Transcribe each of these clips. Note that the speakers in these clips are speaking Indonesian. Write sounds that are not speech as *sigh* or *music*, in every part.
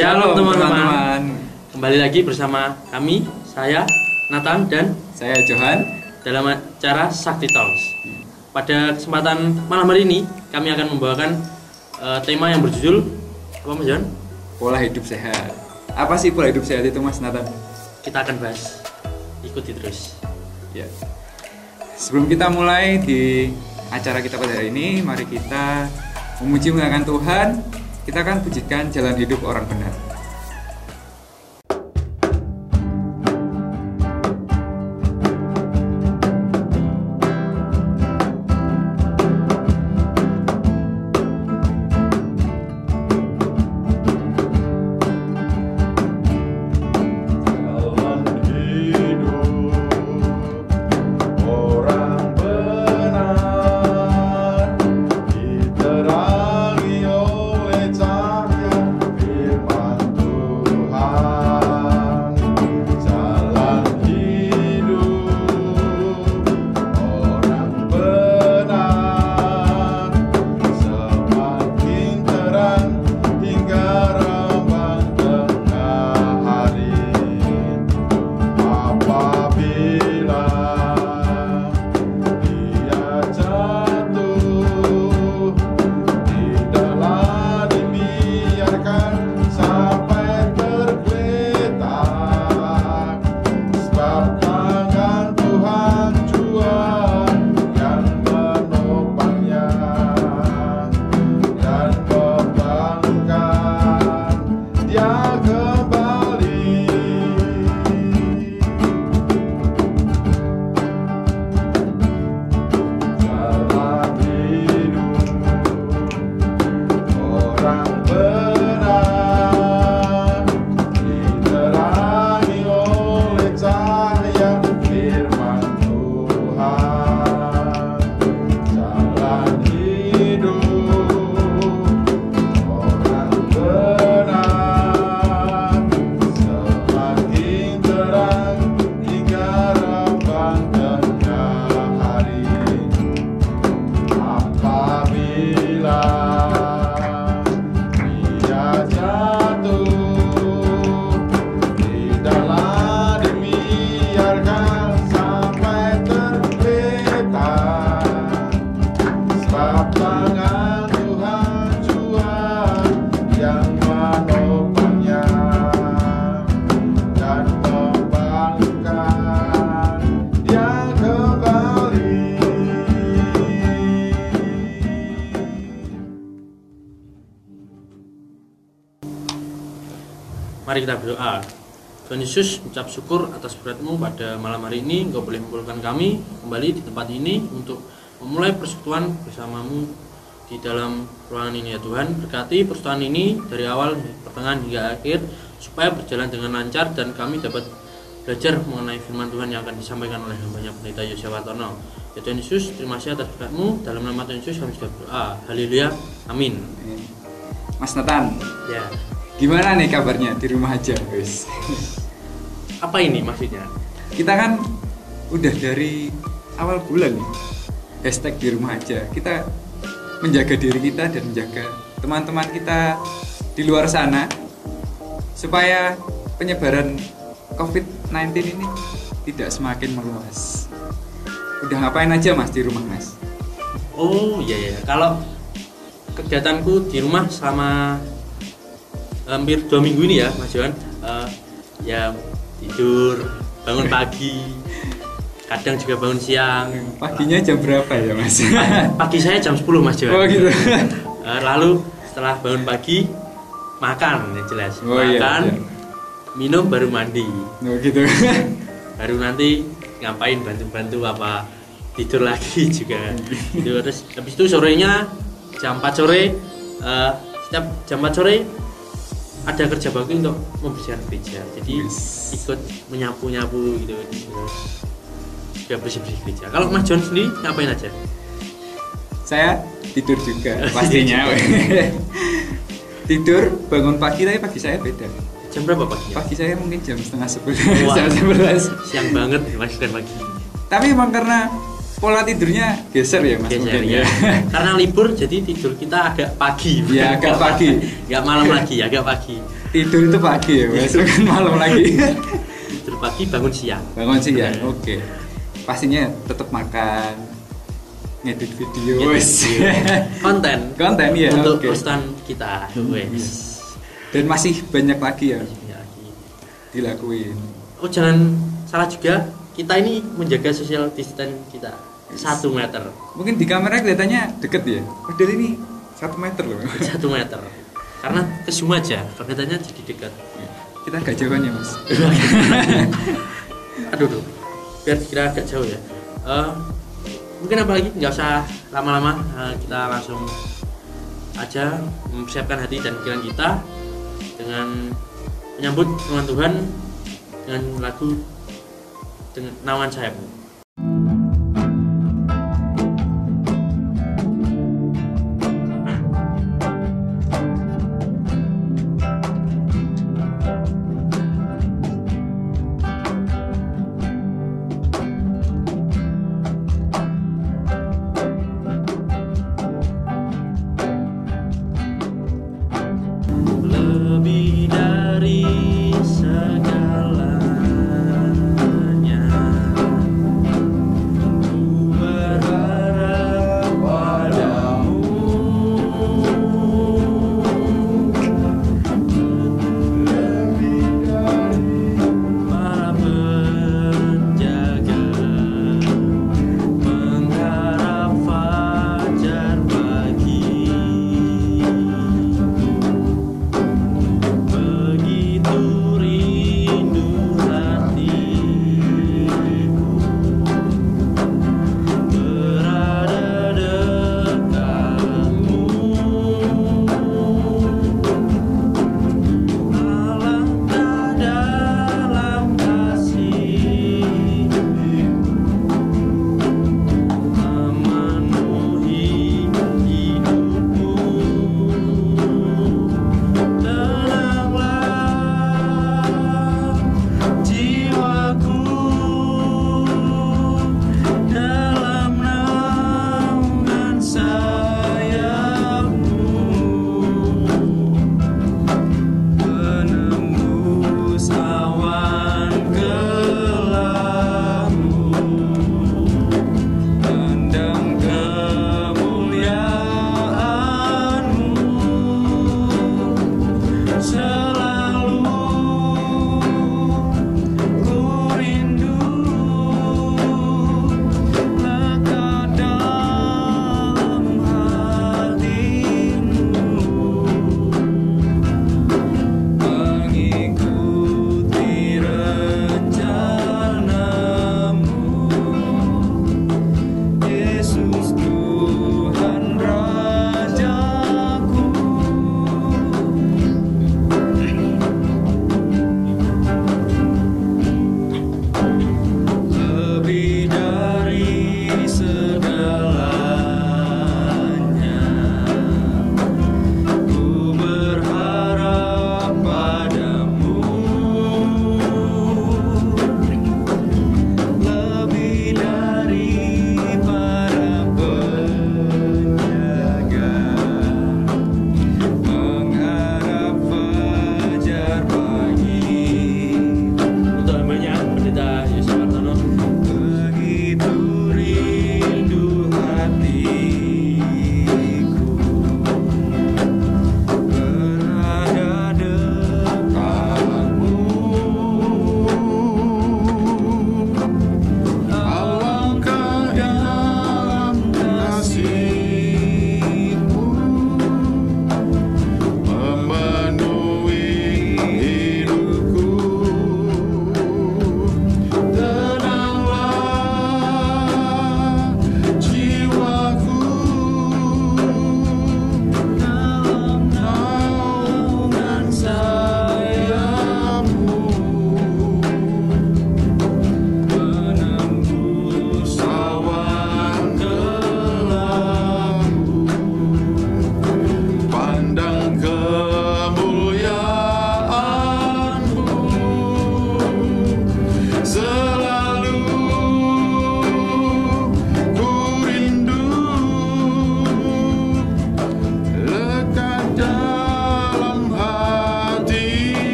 Shalom teman-teman. Kembali lagi bersama kami, saya Nathan dan Saya Johan. dalam acara Sakti Talks. Pada kesempatan malam hari ini, kami akan membawakan eh, tema yang berjudul apa Mas John? Pola hidup sehat. Apa sih pola hidup sehat itu Mas Nathan? Kita akan bahas. Ikuti terus. Ya. Sebelum kita mulai di acara kita pada hari ini, mari kita memuji menggunakan Tuhan. Kita akan pujikan jalan hidup orang benar. Mari kita berdoa. Tuhan Yesus, ucap syukur atas beratmu pada malam hari ini. Engkau boleh mengumpulkan kami kembali di tempat ini untuk memulai persekutuan bersamamu di dalam ruangan ini ya Tuhan. Berkati persekutuan ini dari awal, pertengahan hingga akhir supaya berjalan dengan lancar dan kami dapat belajar mengenai firman Tuhan yang akan disampaikan oleh hambanya pendeta Yosef Watono. Ya Tuhan Yesus, terima kasih atas berkatmu. Dalam nama Tuhan Yesus kami sudah berdoa. Haleluya. Amin. Mas Nathan, Ya. Gimana nih kabarnya di rumah aja? Wis. Apa ini maksudnya? Kita kan udah dari awal bulan nih. Hashtag di rumah aja. Kita menjaga diri kita dan menjaga teman-teman kita di luar sana supaya penyebaran COVID-19 ini tidak semakin meluas. Udah ngapain aja mas di rumah mas? Oh iya iya. Kalau kegiatanku di rumah selama hampir dua minggu ini ya, Mas Johan. eh, ya tidur, bangun pagi, kadang juga bangun siang. Paginya jam berapa ya mas? *laughs* Pagi saya jam 10 Mas Johan. oh gitu. *laughs* Eh, lalu setelah bangun pagi makan ya jelas. Oh, iya, makan, iya. minum baru mandi. Oh gitu. *laughs* Baru nanti ngapain bantu-bantu apa tidur lagi juga itu terus habis itu sorenya jam 4 sore eh, setiap jam 4 sore ada kerja bakti untuk membersihkan gereja jadi Yes. ikut menyapu nyapu gitu juga bersih bersih gereja kalau Mas John sendiri ngapain aja Saya tidur juga *laughs* pastinya. tidur bangun pagi tapi pagi saya beda. jam berapa pagi Pagi saya mungkin jam setengah sebelas, Wah. *laughs* jam sebelas. siang banget Mas kan pagi Tapi emang karena pola tidurnya geser ya mas Geser, mungkin ya. *laughs* Karena libur jadi tidur kita agak pagi. Ya, agak pagi. *laughs* Enggak malam lagi, agak pagi. tidur itu pagi ya mas bukan malam lagi *laughs* Tidur pagi bangun siang. bangun ya Bener. oke pastinya tetap makan ngedit video Ngedit video. Konten. konten ya untuk oke postan kita. Wes. dan masih banyak lagi ya Ya, lagi. dilakuin Oh jangan salah juga kita ini menjaga social distance kita satu meter. Mungkin di kamera kelihatannya deket ya. Padahal ini satu meter loh. *laughs* Satu meter. Karena ke zoom aja kelihatannya jadi dekat. Kita agak jauhan ya mas? *laughs* Aduh tuh biar kira agak jauh ya. Eh, mungkin apa lagi? Nggak usah lama-lama. Eh, kita langsung aja mempersiapkan hati dan pikiran kita dengan menyambut firman Tuhan dengan lagu dengan naungan sayapmu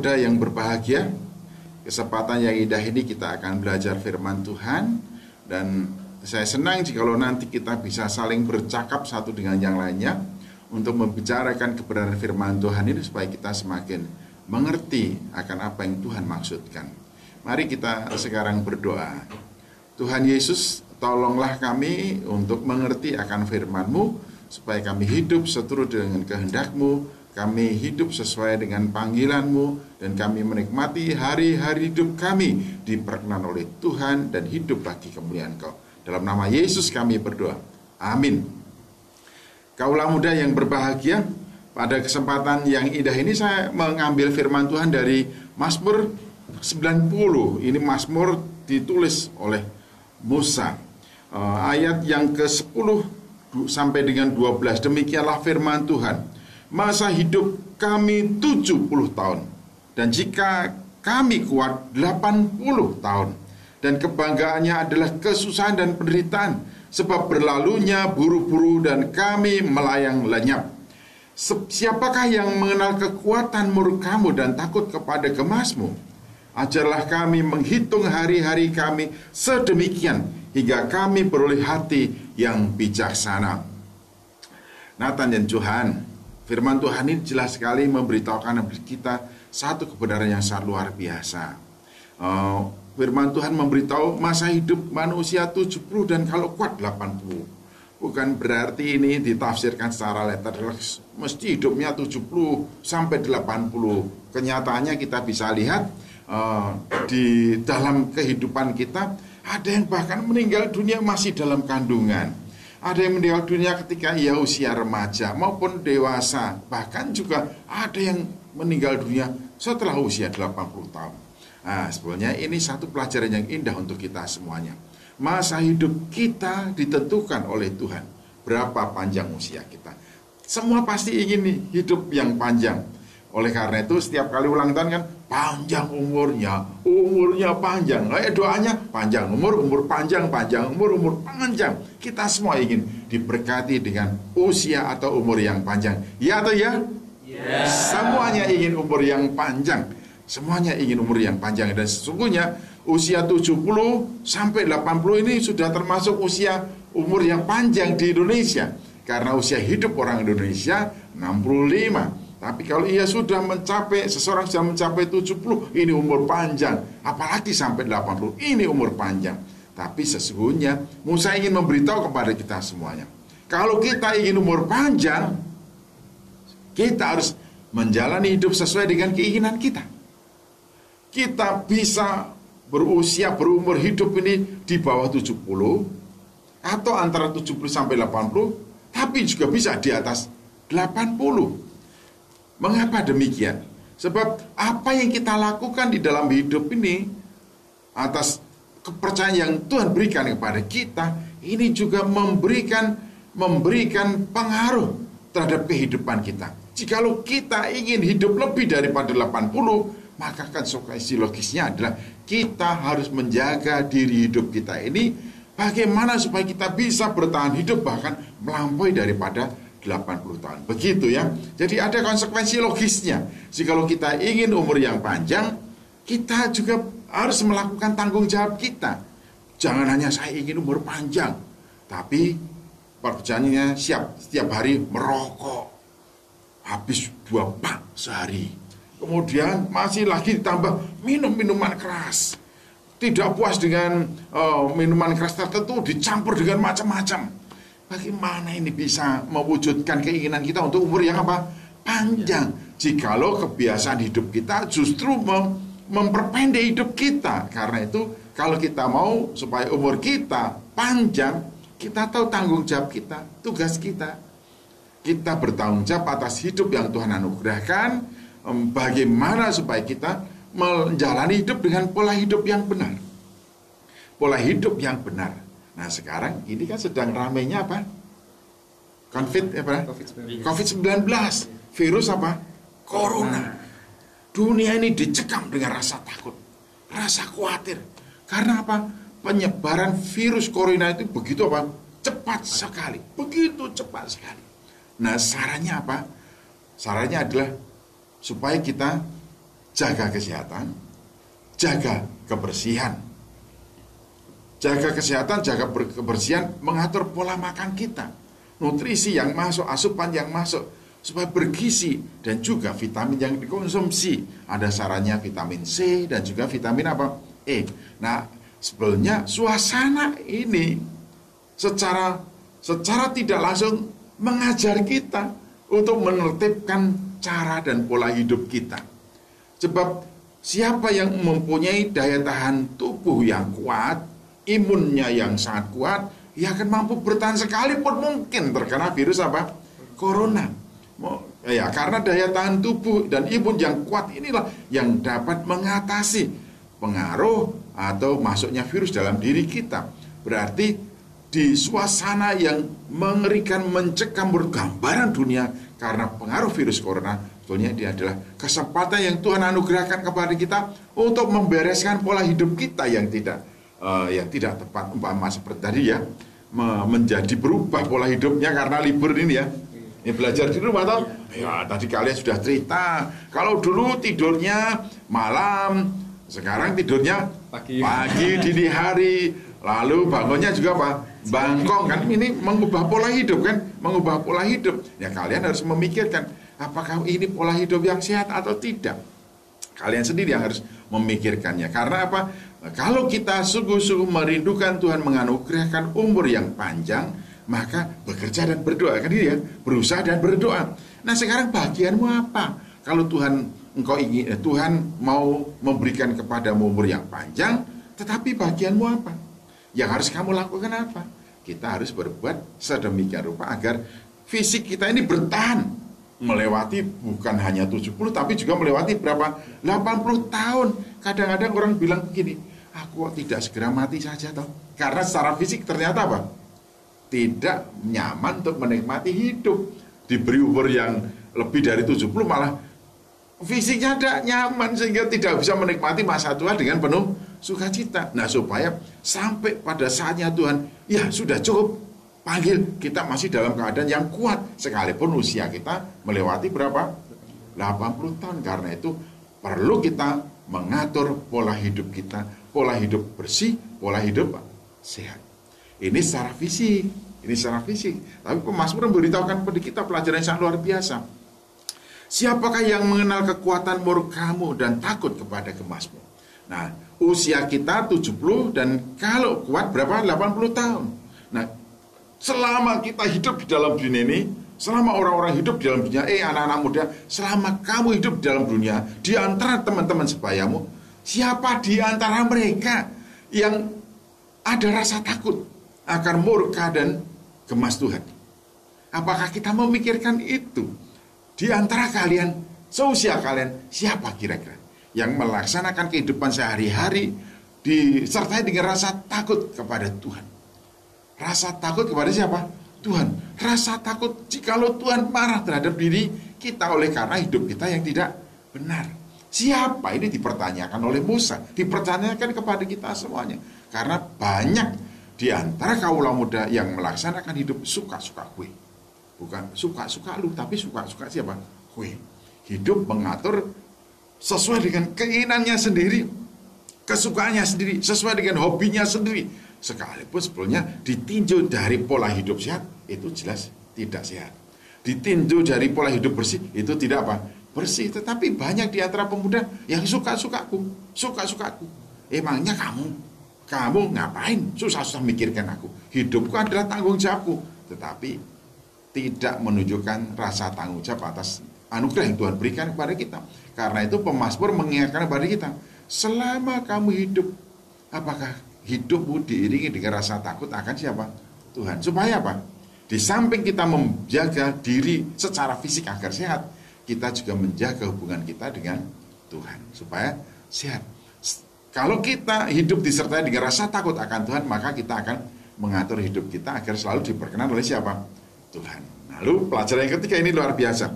muda yang berbahagia, kesempatan yang indah ini kita akan belajar firman Tuhan dan saya senang jikalau nanti kita bisa saling bercakap satu dengan yang lainnya untuk membicarakan kebenaran firman Tuhan ini supaya kita semakin mengerti akan apa yang Tuhan maksudkan. Mari kita sekarang berdoa. Tuhan Yesus, tolonglah kami untuk mengerti akan firman-Mu supaya kami hidup seturut dengan kehendak-Mu, kami hidup sesuai dengan panggilan-Mu dan kami menikmati hari-hari hidup kami diperkenan oleh Tuhan dan hidup bagi kemuliaan Kau. Dalam nama Yesus kami berdoa. Amin. Kaulah muda yang berbahagia, pada kesempatan yang indah ini saya mengambil firman Tuhan dari Mazmur 90. Ini Mazmur ditulis oleh Musa. Eh, ayat yang ke-10 sampai dengan 12 demikianlah firman Tuhan. Masa hidup kami 70 tahun dan jika kami kuat 80 tahun dan kebanggaannya adalah kesusahan dan penderitaan sebab berlalunya buru-buru dan kami melayang lenyap. Siapakah yang mengenal kekuatan murkamu dan takut kepada gemasmu? Ajarlah kami menghitung hari-hari kami sedemikian hingga kami beroleh hati yang bijaksana. Nathan dan Johan, firman Tuhan ini jelas sekali memberitahukan kita satu kebenaran yang sangat luar biasa. Uh, firman Tuhan memberitahu masa hidup manusia 70 dan kalau kuat 80 bukan berarti ini ditafsirkan secara letterlek mesti hidupnya 70 sampai 80 kenyataannya kita bisa lihat uh, di dalam kehidupan kita ada yang bahkan meninggal dunia masih dalam kandungan. Ada yang meninggal dunia ketika ia usia remaja maupun dewasa. Bahkan juga ada yang meninggal dunia setelah usia 80 tahun nah sebenarnya ini satu pelajaran yang indah untuk kita semuanya masa hidup kita ditentukan oleh Tuhan. Berapa panjang usia kita. Semua pasti ingin nih hidup yang panjang. Oleh karena itu setiap kali ulang tahun kan panjang umurnya, umurnya panjang. Kayak doanya panjang umur, umur panjang, panjang umur, umur panjang. Kita semua ingin diberkati dengan usia atau umur yang panjang. Ya atau ya? Ya. Semuanya ingin umur yang panjang. Semuanya ingin umur yang panjang. Dan sesungguhnya usia 70 sampai 80 ini sudah termasuk usia umur yang panjang di Indonesia. Karena usia hidup orang Indonesia 65 tapi kalau ia sudah mencapai seseorang sudah mencapai 70 ini umur panjang. Apalagi sampai 80 ini umur panjang. Tapi sesungguhnya Musa ingin memberitahu kepada kita semuanya. Kalau kita ingin umur panjang kita harus menjalani hidup sesuai dengan keinginan kita. Kita bisa berusia berumur hidup ini di bawah 70 atau antara 70 sampai 80 tapi juga bisa di atas 80 mengapa demikian? Sebab apa yang kita lakukan di dalam hidup ini atas kepercayaan yang Tuhan berikan kepada kita ini juga memberikan memberikan pengaruh terhadap kehidupan kita jikalau kita ingin hidup lebih daripada 80 maka konsekuensi logisnya adalah kita harus menjaga diri hidup kita ini bagaimana supaya kita bisa bertahan hidup bahkan melampaui daripada 80 tahun. Begitu ya. Jadi ada konsekuensi logisnya. Jikalau kita ingin umur yang panjang, kita juga harus melakukan tanggung jawab kita. Jangan hanya saya ingin umur panjang, tapi pekerjaannya siap setiap hari merokok. Habis dua pak sehari Kemudian masih lagi ditambah minum minuman keras. Tidak puas dengan uh, minuman keras tertentu dicampur dengan macam-macam. Bagaimana ini bisa mewujudkan keinginan kita untuk umur yang apa? Panjang. Jikalau kebiasaan hidup kita justru mem memperpendek hidup kita. Karena itu kalau kita mau supaya umur kita panjang, kita tahu tanggung jawab kita, tugas kita. Kita bertanggung jawab atas hidup yang Tuhan anugerahkan, bagaimana supaya kita menjalani hidup dengan pola hidup yang benar. Pola hidup yang benar. Nah sekarang ini kan sedang ramainya apa? Covid apa? COVID-19. Virus apa? Corona. Dunia ini dicekam dengan rasa takut, rasa khawatir. Karena apa? Penyebaran virus corona itu begitu apa? Cepat sekali, begitu cepat sekali. Nah, sarannya apa? Sarannya adalah supaya kita jaga kesehatan, jaga kebersihan. Jaga kesehatan, jaga kebersihan, mengatur pola makan kita. Nutrisi yang masuk, asupan yang masuk, supaya bergizi dan juga vitamin yang dikonsumsi. Ada sarannya vitamin C dan juga vitamin apa? E. Nah, sebenarnya suasana ini secara secara tidak langsung mengajar kita untuk menertibkan cara dan pola hidup kita. Sebab siapa yang mempunyai daya tahan tubuh yang kuat, imunnya yang sangat kuat, ia akan mampu bertahan sekalipun mungkin terkena virus apa? Corona. Ya, karena daya tahan tubuh dan imun yang kuat inilah yang dapat mengatasi pengaruh atau masuknya virus dalam diri kita. Berarti di suasana yang mengerikan mencekam gambaran dunia karena pengaruh virus corona sebetulnya dia adalah kesempatan yang Tuhan anugerahkan kepada kita untuk membereskan pola hidup kita yang tidak uh, yang tidak tepat. Umpama seperti tadi ya menjadi berubah pola hidupnya karena libur ini ya. Ini belajar di rumah toh? Ya tadi kalian sudah cerita kalau dulu tidurnya malam sekarang tidurnya pagi. Pagi dini hari. Lalu bangunnya juga apa? Bangkong kan? Ini mengubah pola hidup kan? Mengubah pola hidup. Ya kalian harus memikirkan apakah ini pola hidup yang sehat atau tidak? Kalian sendiri yang harus memikirkannya. Karena apa? Kalau kita sungguh-sungguh merindukan Tuhan menganugerahkan umur yang panjang, maka bekerja dan berdoa. Kan dia berusaha dan berdoa. Nah sekarang bagianmu apa? Kalau Tuhan engkau ingin eh, Tuhan mau memberikan kepadamu umur yang panjang, tetapi bagianmu apa? Yang harus kamu lakukan apa? Kita harus berbuat sedemikian rupa agar fisik kita ini bertahan melewati bukan hanya 70 tapi juga melewati berapa 80 tahun. Kadang-kadang orang bilang begini, aku tidak segera mati saja toh karena secara fisik ternyata apa tidak nyaman untuk menikmati hidup diberi umur yang lebih dari 70 malah fisiknya tidak nyaman sehingga tidak bisa menikmati masa tua dengan penuh sukacita nah supaya sampai pada saatnya Tuhan ya sudah cukup panggil kita masih dalam keadaan yang kuat sekalipun usia kita melewati berapa 80 tahun karena itu perlu kita mengatur pola hidup kita pola hidup bersih, pola hidup sehat. Ini secara fisik, ini secara fisik. Tapi pemazmur memberitahukan kepada kita pelajaran yang sangat luar biasa. Siapakah yang mengenal kekuatan murkamu dan takut kepada kemazmur? Nah, usia kita 70 dan kalau kuat berapa? 80 tahun. Nah, selama kita hidup di dalam dunia ini, selama orang-orang hidup di dalam dunia, eh anak-anak muda, selama kamu hidup di dalam dunia, di antara teman-teman sebayamu, Siapa di antara mereka yang ada rasa takut akan murka dan gemas Tuhan? Apakah kita memikirkan itu? Di antara kalian, seusia kalian, siapa kira-kira yang melaksanakan kehidupan sehari-hari disertai dengan rasa takut kepada Tuhan? Rasa takut kepada siapa? Tuhan. Rasa takut jikalau Tuhan marah terhadap diri kita oleh karena hidup kita yang tidak benar. Siapa ini dipertanyakan oleh Musa, dipertanyakan kepada kita semuanya. Karena banyak di antara kaulah muda yang melaksanakan hidup suka-suka kue. Bukan suka-suka lu, tapi suka-suka siapa? Kue. Hidup mengatur sesuai dengan keinginannya sendiri, kesukaannya sendiri, sesuai dengan hobinya sendiri. Sekalipun sebetulnya ditinjau dari pola hidup sehat, itu jelas tidak sehat. Ditinjau dari pola hidup bersih, itu tidak apa? bersih tetapi banyak di antara pemuda yang suka-sukaku suka-sukaku emangnya kamu kamu ngapain susah-susah mikirkan aku hidupku adalah tanggung jawabku tetapi tidak menunjukkan rasa tanggung jawab atas anugerah yang Tuhan berikan kepada kita. Karena itu pemasmur mengingatkan kepada kita selama kamu hidup apakah hidupmu diiringi dengan rasa takut akan siapa? Tuhan. Supaya apa? Di samping kita menjaga diri secara fisik agar sehat kita juga menjaga hubungan kita dengan Tuhan. Supaya sehat. Kalau kita hidup disertai dengan rasa takut akan Tuhan, maka kita akan mengatur hidup kita agar selalu diperkenan oleh siapa? Tuhan. Lalu pelajaran yang ketiga ini luar biasa.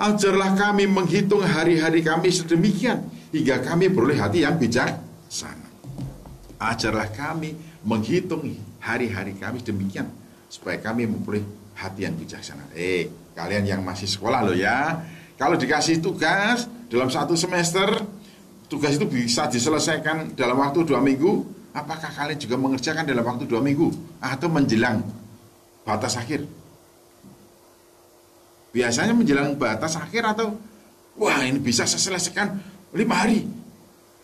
Ajarlah kami menghitung hari-hari kami sedemikian hingga kami beroleh hati yang bijaksana. Ajarlah kami menghitung hari-hari kami demikian supaya kami memperoleh hati yang bijaksana. Eh, kalian yang masih sekolah loh ya. Kalau dikasih tugas, dalam satu semester tugas itu bisa diselesaikan dalam waktu dua minggu, apakah kalian juga mengerjakan dalam waktu dua minggu atau menjelang batas akhir? Biasanya menjelang batas akhir atau wah ini bisa saya selesaikan lima hari,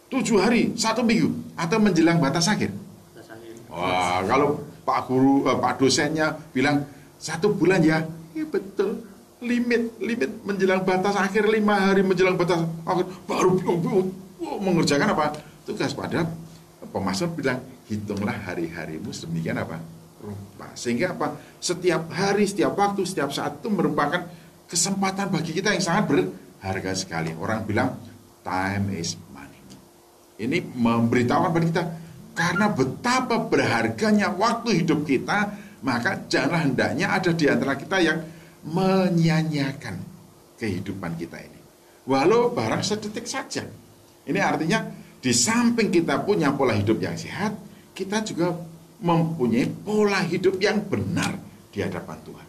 tujuh hari, satu minggu atau menjelang batas akhir? Batas akhir. Wah kalau Pak Guru, eh, Pak dosennya bilang satu bulan ya, ya betul limit limit menjelang batas akhir lima hari menjelang batas akhir baru oh, mengerjakan apa tugas pada pemasaran bilang hitunglah hari-harimu sedemikian apa rupa sehingga apa setiap hari setiap waktu setiap saat itu merupakan kesempatan bagi kita yang sangat berharga sekali orang bilang time is money ini memberitahukan kepada kita karena betapa berharganya waktu hidup kita maka janganlah hendaknya ada di antara kita yang menyia-nyiakan kehidupan kita ini. Walau barang sedetik saja. Ini artinya di samping kita punya pola hidup yang sehat, kita juga mempunyai pola hidup yang benar di hadapan Tuhan.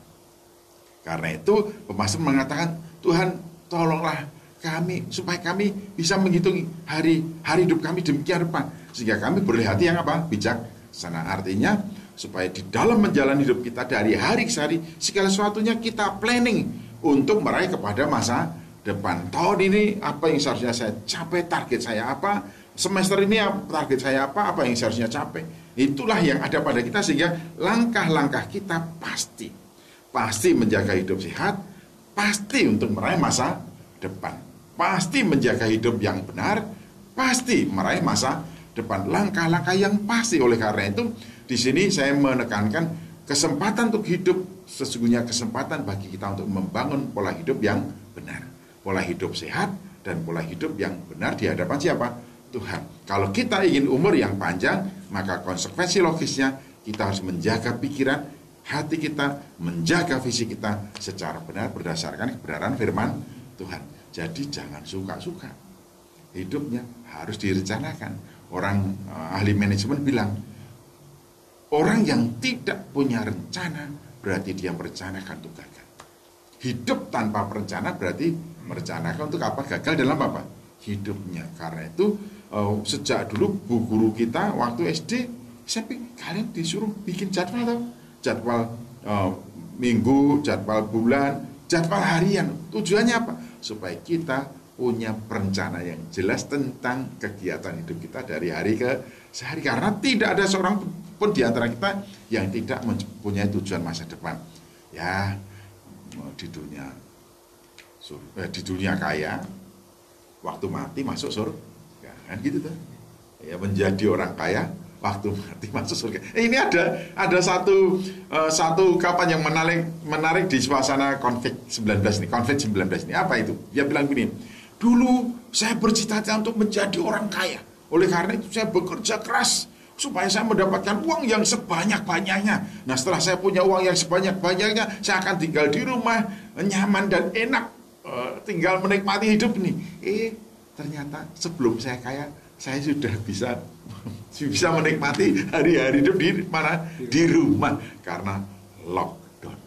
Karena itu pemasukan mengatakan, Tuhan tolonglah kami supaya kami bisa menghitung hari hari hidup kami demikian rupa. Sehingga kami boleh hati yang apa? Bijak. Sana artinya supaya di dalam menjalani hidup kita dari hari ke hari segala sesuatunya kita planning untuk meraih kepada masa depan. Tahun ini apa yang seharusnya saya capai target saya apa? Semester ini target saya apa? Apa yang seharusnya capai itulah yang ada pada kita sehingga langkah-langkah kita pasti pasti menjaga hidup sehat pasti untuk meraih masa depan pasti menjaga hidup yang benar pasti meraih masa depan langkah-langkah yang pasti oleh karena itu di sini saya menekankan kesempatan untuk hidup sesungguhnya kesempatan bagi kita untuk membangun pola hidup yang benar. Pola hidup sehat dan pola hidup yang benar di hadapan siapa? Tuhan. Kalau kita ingin umur yang panjang, maka konsekuensi logisnya kita harus menjaga pikiran, hati kita, menjaga visi kita secara benar berdasarkan kebenaran firman Tuhan. Jadi jangan suka-suka. Hidupnya harus direncanakan. Orang uh, ahli manajemen bilang, Orang yang tidak punya rencana berarti dia merencanakan untuk gagal. Hidup tanpa perencana berarti merencanakan untuk apa? Gagal dalam apa? Hidupnya. Karena itu uh, sejak dulu bu guru kita waktu SD SMP kalian disuruh bikin jadwal atau jadwal uh, minggu, jadwal bulan, jadwal harian. Tujuannya apa? Supaya kita punya perencana yang jelas tentang kegiatan hidup kita dari hari ke sehari karena tidak ada seorang pun di antara kita yang tidak mempunyai tujuan masa depan. Ya, di dunia eh, di dunia kaya, waktu mati masuk surga, kan gitu tuh. Ya menjadi orang kaya, waktu mati *laughs* masuk surga. Eh, ini ada ada satu uh, satu kapan yang menarik menarik di suasana konflik 19 ini, konflik 19 ini apa itu? Dia bilang gini, dulu saya bercita-cita untuk menjadi orang kaya. Oleh karena itu saya bekerja keras supaya saya mendapatkan uang yang sebanyak-banyaknya. Nah, setelah saya punya uang yang sebanyak-banyaknya, saya akan tinggal di rumah nyaman dan enak, uh, tinggal menikmati hidup ini. Eh, ternyata sebelum saya kaya, saya sudah bisa *laughs* bisa menikmati hari-hari hidup di mana di rumah karena lockdown.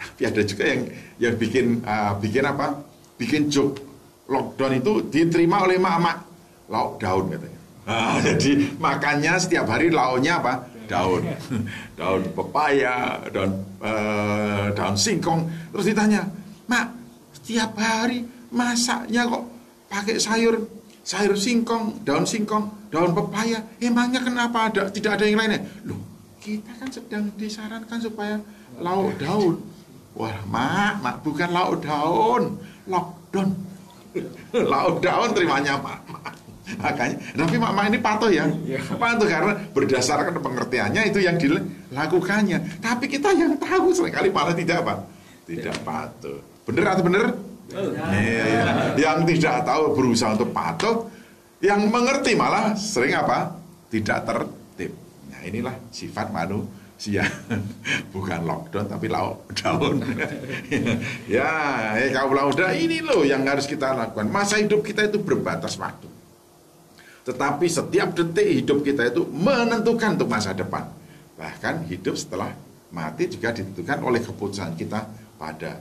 Tapi ada juga yang yang bikin uh, bikin apa? Bikin joke lockdown itu diterima oleh mak-mak lockdown katanya Nah, *laughs* jadi makannya setiap hari lauknya apa? Daun, *laughs* daun pepaya, daun uh, daun singkong. Terus ditanya, mak, setiap hari masaknya kok pakai sayur sayur singkong, daun singkong, daun pepaya. Emangnya kenapa ada tidak ada yang lainnya? Loh, kita kan sedang disarankan supaya lauk daun. Wah, mak, mak bukan lauk daun, lockdown. lauk daun terimanya mak. mak makanya tapi mama ini patuh ya iya. patuh karena berdasarkan pengertiannya itu yang dilakukannya tapi kita yang tahu sering kali malah tidak apa tidak patuh bener atau bener ya, ya. yang tidak tahu berusaha untuk patuh yang mengerti malah sering apa? Tidak tertib. Nah inilah sifat manusia. *laughs* Bukan lockdown tapi lockdown. *laughs* Ya eh kau udah ini loh yang harus kita lakukan. Masa hidup kita itu berbatas waktu. Tetapi setiap detik hidup kita itu menentukan untuk masa depan. Bahkan hidup setelah mati juga ditentukan oleh keputusan kita pada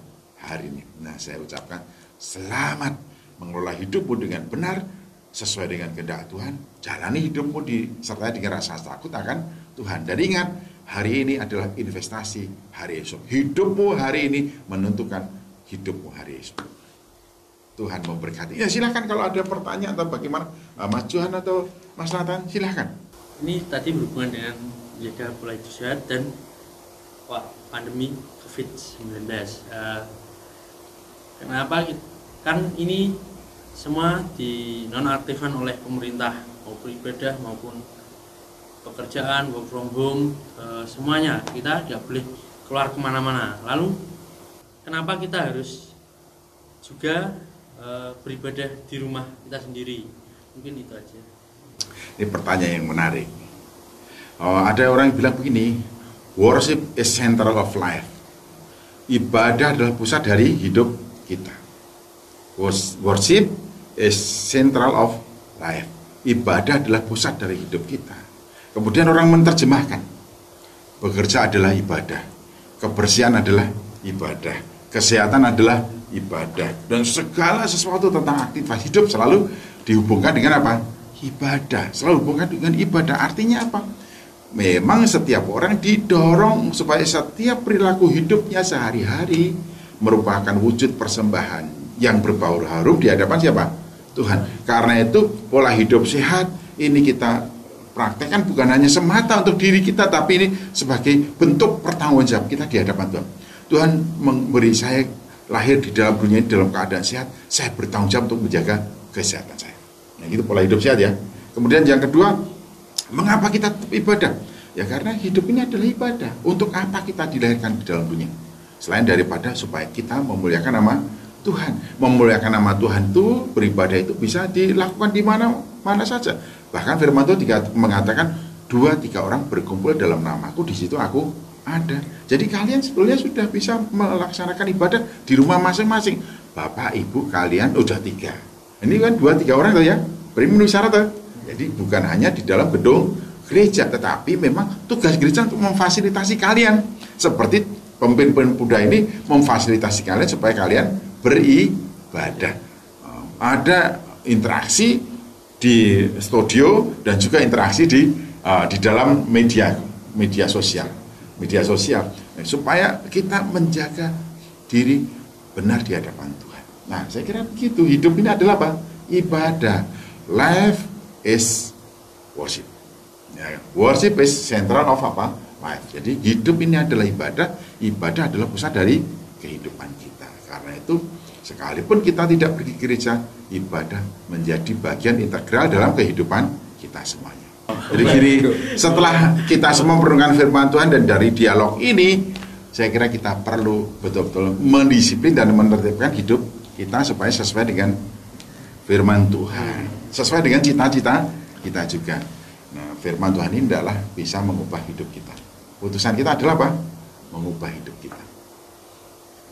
hari ini. Nah, saya ucapkan selamat mengelola hidupmu dengan benar sesuai dengan kehendak Tuhan, jalani hidupmu disertai dengan rasa takut akan Tuhan. Dan ingat, hari ini adalah investasi hari esok. Hidupmu hari ini menentukan hidupmu hari esok. Tuhan memberkati. Ya silahkan kalau ada pertanyaan atau bagaimana uh, Mas Johan atau Mas Nathan silahkan. Ini tadi berhubungan dengan menjaga pola hidup sehat dan wah, pandemi COVID-19. Uh, kenapa? Kan ini semua dinonaktifkan oleh pemerintah maupun ibadah maupun pekerjaan work from home uh, semuanya kita tidak boleh keluar ke mana-mana. Lalu kenapa kita harus juga Eh, beribadah di rumah kita sendiri mungkin itu aja ini pertanyaan yang menarik oh, ada orang yang bilang begini worship is central of life ibadah adalah pusat dari hidup kita worship is central of life ibadah adalah pusat dari hidup kita kemudian orang menerjemahkan bekerja adalah ibadah kebersihan adalah ibadah kesehatan adalah ibadah dan segala sesuatu tentang aktivitas hidup selalu dihubungkan dengan apa? Ibadah. Selalu hubungkan dengan ibadah. Artinya apa? Memang setiap orang didorong supaya setiap perilaku hidupnya sehari-hari merupakan wujud persembahan yang berbau harum di hadapan siapa? Tuhan. Karena itu pola hidup sehat ini kita praktekkan bukan hanya semata untuk diri kita tapi ini sebagai bentuk pertanggungjawab kita di hadapan Tuhan. Tuhan memberi saya lahir di dalam dunia ini dalam keadaan sehat, saya bertanggung jawab untuk menjaga kesehatan saya. Nah, itu pola hidup sehat ya. Kemudian yang kedua, mengapa kita ibadah? Ya karena hidup ini adalah ibadah. Untuk apa kita dilahirkan di dalam dunia? Selain daripada supaya kita memuliakan nama Tuhan. Memuliakan nama Tuhan itu beribadah itu bisa dilakukan di mana mana saja. Bahkan firman Tuhan mengatakan dua tiga orang berkumpul dalam namaku di situ aku ada. Jadi kalian sebetulnya sudah bisa melaksanakan ibadah di rumah masing-masing. Bapak, ibu kalian udah tiga. Ini kan dua tiga orang tuh ya. Beri memenuhi syarat tuh. Jadi bukan hanya di dalam gedung gereja, tetapi memang tugas gereja untuk memfasilitasi kalian. Seperti pemimpin pemuda ini memfasilitasi kalian supaya kalian beribadah. Ada interaksi di studio dan juga interaksi di uh, di dalam media media sosial media sosial supaya kita menjaga diri benar di hadapan Tuhan. Nah, saya kira begitu. Hidup ini adalah apa? Ibadah. Life is worship. Ya, worship is central of apa? Jadi hidup ini adalah ibadah. Ibadah adalah pusat dari kehidupan kita. Karena itu sekalipun kita tidak pergi gereja, ibadah menjadi bagian integral dalam kehidupan kita semuanya. Jadi gini, setelah kita semua merenungkan firman Tuhan dan dari dialog ini, saya kira kita perlu betul-betul mendisiplin dan menertibkan hidup kita supaya sesuai dengan firman Tuhan, sesuai dengan cita-cita kita juga. Nah, firman Tuhan ini adalah bisa mengubah hidup kita. Putusan kita adalah apa? Mengubah hidup kita.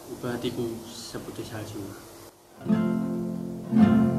Ubah hatiku seperti salju. Ubah hati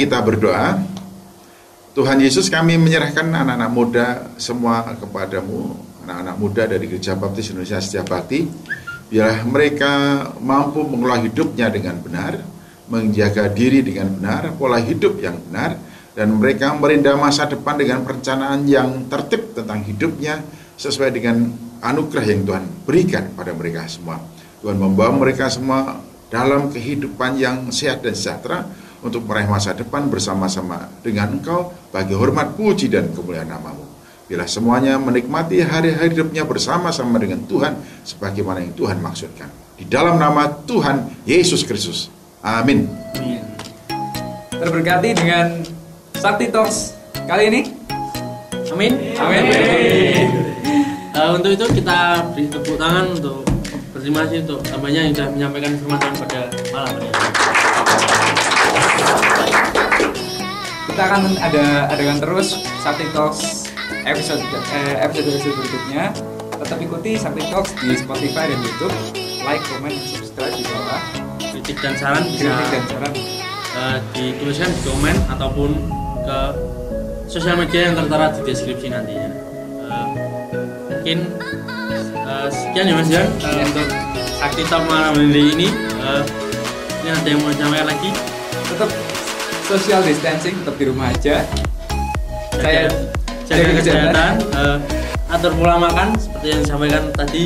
kita berdoa. Tuhan Yesus kami menyerahkan anak-anak muda semua kepadamu, anak-anak muda dari Gereja Baptis Indonesia Setia Bakti. Biarlah mereka mampu mengelola hidupnya dengan benar, menjaga diri dengan benar, pola hidup yang benar, dan mereka merindah masa depan dengan perencanaan yang tertib tentang hidupnya sesuai dengan anugerah yang Tuhan berikan pada mereka semua. Tuhan membawa mereka semua dalam kehidupan yang sehat dan sejahtera untuk meraih masa depan bersama-sama dengan Engkau bagi hormat puji dan kemuliaan namamu. Bila semuanya menikmati hari-hari hidupnya bersama-sama dengan Tuhan sebagaimana yang Tuhan maksudkan. Di dalam nama Tuhan Yesus Kristus. Amin. Amin. Terberkati dengan Sakti Talks kali ini. Amin. Amin. Eh, untuk itu kita beri tepuk tangan untuk berterima kasih untuk tambahnya yang sudah menyampaikan firman Tuhan pada malam ini. Kita akan ada adakan terus Sakti Talks episode eh, episode episode berikutnya. Tetap ikuti Sakti Talks di Spotify dan YouTube. Like, comment, subscribe di bawah. Kritik dan saran bisa Kritik dan saran. eh, dituliskan di komen ataupun ke sosial media yang tertera di deskripsi nantinya. Eh, mungkin eh, sekian ya Mas Jan eh, untuk Sakti Talk malam hari ini. Eh, ini ada yang mau disampaikan lagi? Tetap social distancing, tetap di rumah aja. Saya jaga kesehatan, eh, atur pola makan seperti yang disampaikan tadi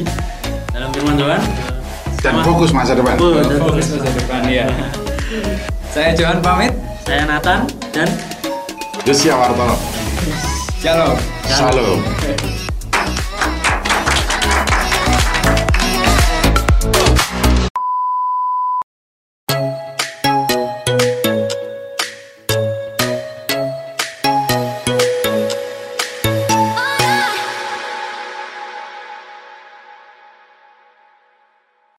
dalam firman Tuhan. Eh, Dan fokus masa depan. Oh, dan Fokus masa depan ya. Saya Johan pamit. Saya Nathan dan Josia Wartono. Shalom. Salam.